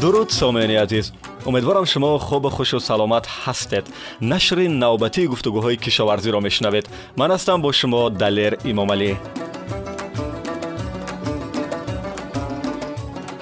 дуруд сомеёни азиз умедворам шумо хубу хушу саломат ҳастед нашри навбатии гуфтугӯҳои кишоварзиро мешунавед ман ҳастам бо шумо далер имомалӣ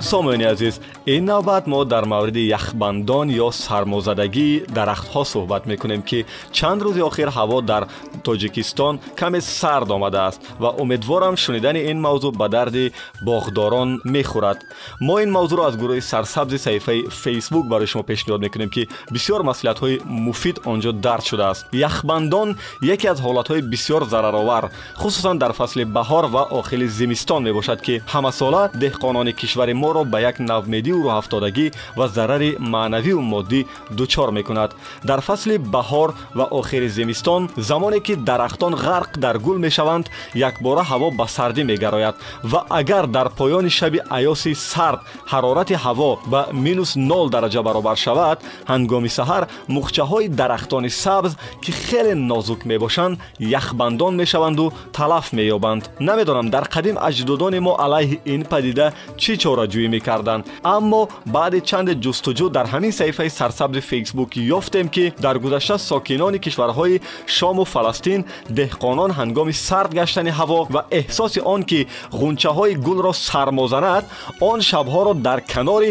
сомеёни азиз ин навбат мо дар мавриди яхбандон ё сармозадагии дарахтҳо суҳбат мекунем ки чанд рӯзи охир ҳаво дар тоҷикистон каме сард омадааст ва умедворам шунидани ин мавзӯъ ба дарди боғдорон мехӯрад мо ин мавзӯъро аз гурӯҳи сарсабзи саҳифаи фейсбук барои шумо пешниҳод мекунем ки бисёр маслиҳатҳои муфид онҷо дард шудааст яхбандон яке аз ҳолатҳои бисёр зараровар хусусан дар фасли баҳор ва охили зимистон мебошад ки ҳамасола деҳқонони кишвари моро ба як навмедию یورو هفتادگی و ضرر معنوی و مادی دوچار میکند در فصل بهار و آخر زمستان زمانی که درختان غرق در گل میشوند یک بار هوا به سردی میگراید و اگر در پایان شب ایاسی سرد حرارت هوا به مینوس 0 درجه برابر شود هنگام سحر مخچه های درختان سبز که خیلی نازک میباشند یخبندان میشوند و تلف مییابند نمیدانم در قدیم اجدادان ما علیه این پدیده چی چاره جویی میکردند اما اما بعد چند جستجو در همین صفحه سرسبز فیسبوک یافتیم که در گذشته ساکنان کشورهای شام و فلسطین دهقانان هنگام سرد گشتن هوا و احساس آن که غنچه های گل را سرما زند آن شبها را در کنار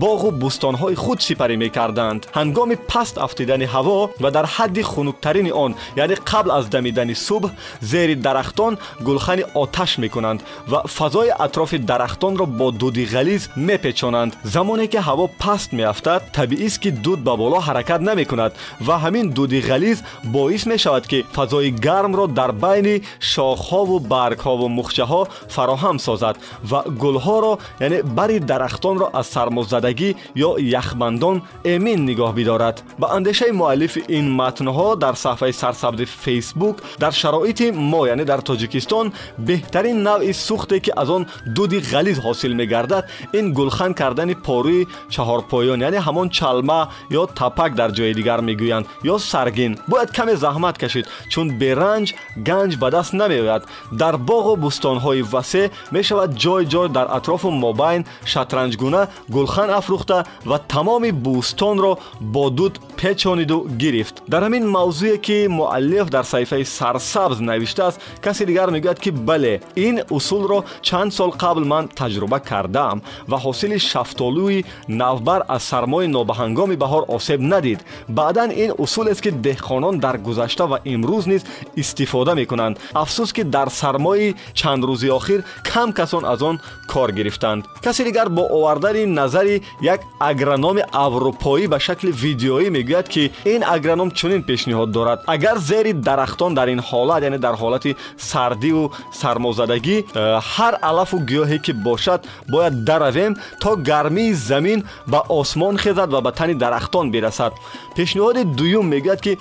باغ و بستان های خود سپری می کردند هنگام پست افتیدن هوا و در حد خنکترین آن یعنی قبل از دمیدن صبح زیر درختان گلخن آتش می کنند و فضای اطراف درختان را با دودی غلیز می پیچانند زمانی که هوا پست می افتد طبیعی است که دود به بالا حرکت نمی کند و همین دودی غلیظ باعث می شود که فضای گرم را در بین شاخ ها و برگ ها و مخچه ها فراهم سازد و گل ها را یعنی بری درختان را از سرمازدگی یا یخمندان امین نگاه بیدارد به اندیشه معلیف این متن ها در صفحه سرسبد فیسبوک در شرایط ما یعنی در تاجیکستان بهترین نوع سوخته که از آن دودی غلیظ حاصل می گردد این گلخن کردن یعنی پاروی پایان یعنی همون چلمه یا تپک در جای دیگر میگویند یا سرگین باید کم زحمت کشید چون برنج گنج به دست نمیآید در باغ و های وسیع میشود جای جای در اطراف مابین گونه گلخن افروخته و تمام بوستان را با دود پیچانید و گرفت در همین موضوعی که معلیف در صحیفه سرسبز نوشته است کسی دیگر میگوید که بله این اصول را چند سال قبل من تجربه کردم و حاصل شف ҳафтолӯи навбар аз сармои нобаҳангоми баҳор осеб надид баъдан ин усулест ки деҳқонон дар гузашта ва имрӯз низ истифода мекунанд афсӯс ки дар сармои чандрӯзи охир кам касон аз он кор гирифтанд касе дигар бо овардани назари як агрономи аврупоӣ ба шакли видеоӣ мегӯяд ки ин агроном чунин пешниҳод дорад агар зери дарахтон дар ин ҳолат яъне дар ҳолати сардиву сармозадагӣ ҳар алафу гиёҳе ки бошад бояд даравем то гар гармии замин ба осмон хезад ва ба тани дарахтон бирасад пешниҳоди дуюм мегӯяд ки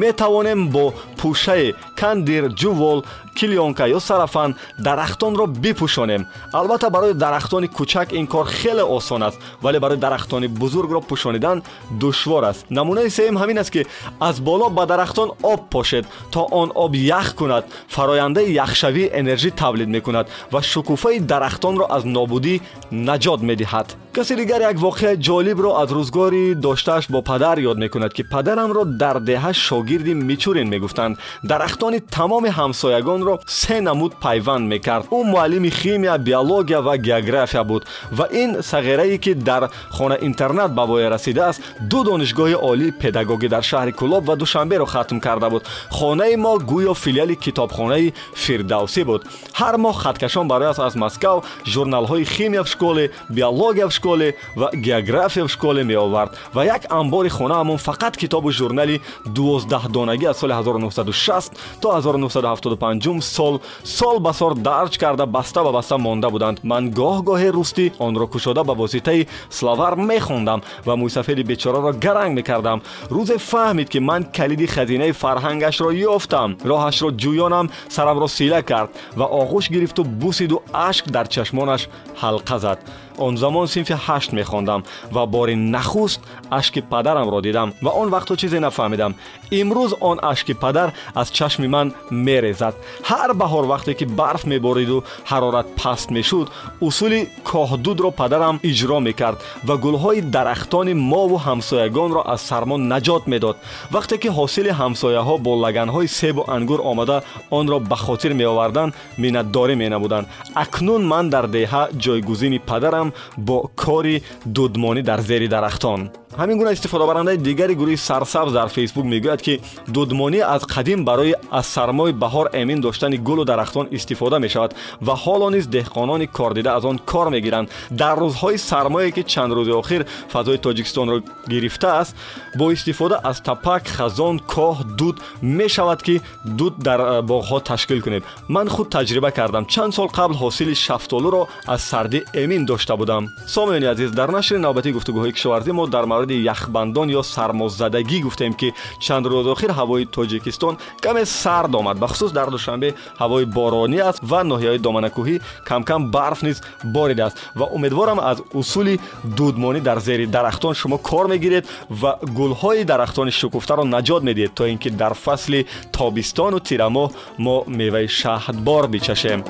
метавонем бо пӯшаи кандир ҷувол کلیونکا یا سرفن درختان بی بپوشانیم البته برای درختان کوچک این کار خیلی آسان است ولی برای درختان بزرگ رو پوشانیدن دشوار است نمونه سیم همین است که از بالا به درختان آب پاشید تا آن آب یخ کند فراینده یخشوی انرژی می کند و شکوفه درختان رو از نابودی نجات میدهد کسی دیگر یک واقع جالب رو از روزگاری داشتش با پدر یاد می میکند که پدرم را در دهه می میچورین میگفتند درختان تمام همسایگان худро се намуд пайванд мекард ӯ муаллими химия биология ва география буд ва ин сағирае ки дар хона интернат ба воя расидааст ду донишгоҳи олии педагогӣ дар шаҳри кӯлоб ва душанберо хатм карда буд хонаи мо гӯё филиали китобхонаи фирдавсӣ буд ҳар моҳ хаткашон барояс аз москав журналҳои химия в школе биология в школе ва география в школе меовард ва як амбори хонаамон фақат китобу журнали 12 донагӣ аз соли 196 то 1975 سال سال بسار درچ کرده بسته با بسته مانده بودند من گاه گاه رستی آن را کشاده با واسطه سلاور میخوندم و موسفیلی بچارا را گرنگ میکردم روز فهمید که من کلیدی خزینه فرهنگش را یافتم راهش را جویانم سرم را سیله کرد و آغوش گرفت و بوسید و اشک در چشمانش حلقه زد он замон синфи ҳашт мехондам ва бори нахуст ашки падарамро дидам ва он вақтҳо чизе нафаҳмидам имрӯз он ашки падар аз чашми ман мерезад ҳар баҳор вақте ки барф мебориду ҳарорат паст мешуд усули коҳдудро падарам иҷро мекард ва гулҳои дарахтони мову ҳамсоягонро аз сармо наҷот медод вақте ки ҳосили ҳамсояҳо бо лаганҳои себу ангур омада онро ба хотир меоварданд миннатдорӣ менамуданд акнун ман дар деҳа ҷойгузини падарам бо кори дудмонӣ дар зери дарахтон ҳамин гуна истифодабарандаи дигари гурӯҳи сарсабз дар фейсбук мегӯяд ки дудмонӣ аз қадим барои аз сармои баҳор эмин доштани гулу дарахтон истифода мешавад ва ҳоло низ деҳқонони кордида аз он кор мегиранд дар рӯзҳои сармое ки чанд рӯзи охир фазои тоҷикистонро гирифтааст бо истифода аз тапак хазон коҳ дуд мешавад ки дуд дар боғҳо ташкил кунед ман худ таҷриба кардам чанд сол қабл ҳосили шафтолуро аз сардӣ эмин дошта будам сомиёни азиз дар нашри навбатии гуфтугӯҳои кишоварзӣ мо дар یخ یخبندان یا سرمازدگی گفتیم که چند روز آخر هوای تاجیکستان کمی سرد آمد خصوص در دوشنبه هوای بارانی است و ناحیه دامنکوهی کم کم برف نیز بارید است و امیدوارم از اصول دودمانی در زیر درختان شما کار میگیرید و گلهای درختان شکفته را نجات میدید تا اینکه در فصل تابستان و تیرماه ما میوه شهدبار بچشیم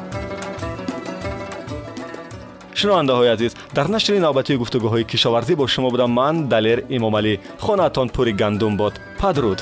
шунавандаҳои азиз дар нашри навбатии гуфтугӯҳои кишоварзӣ бо шумо будам ман далер эмомалӣ хонаатон пури гандум бод падруд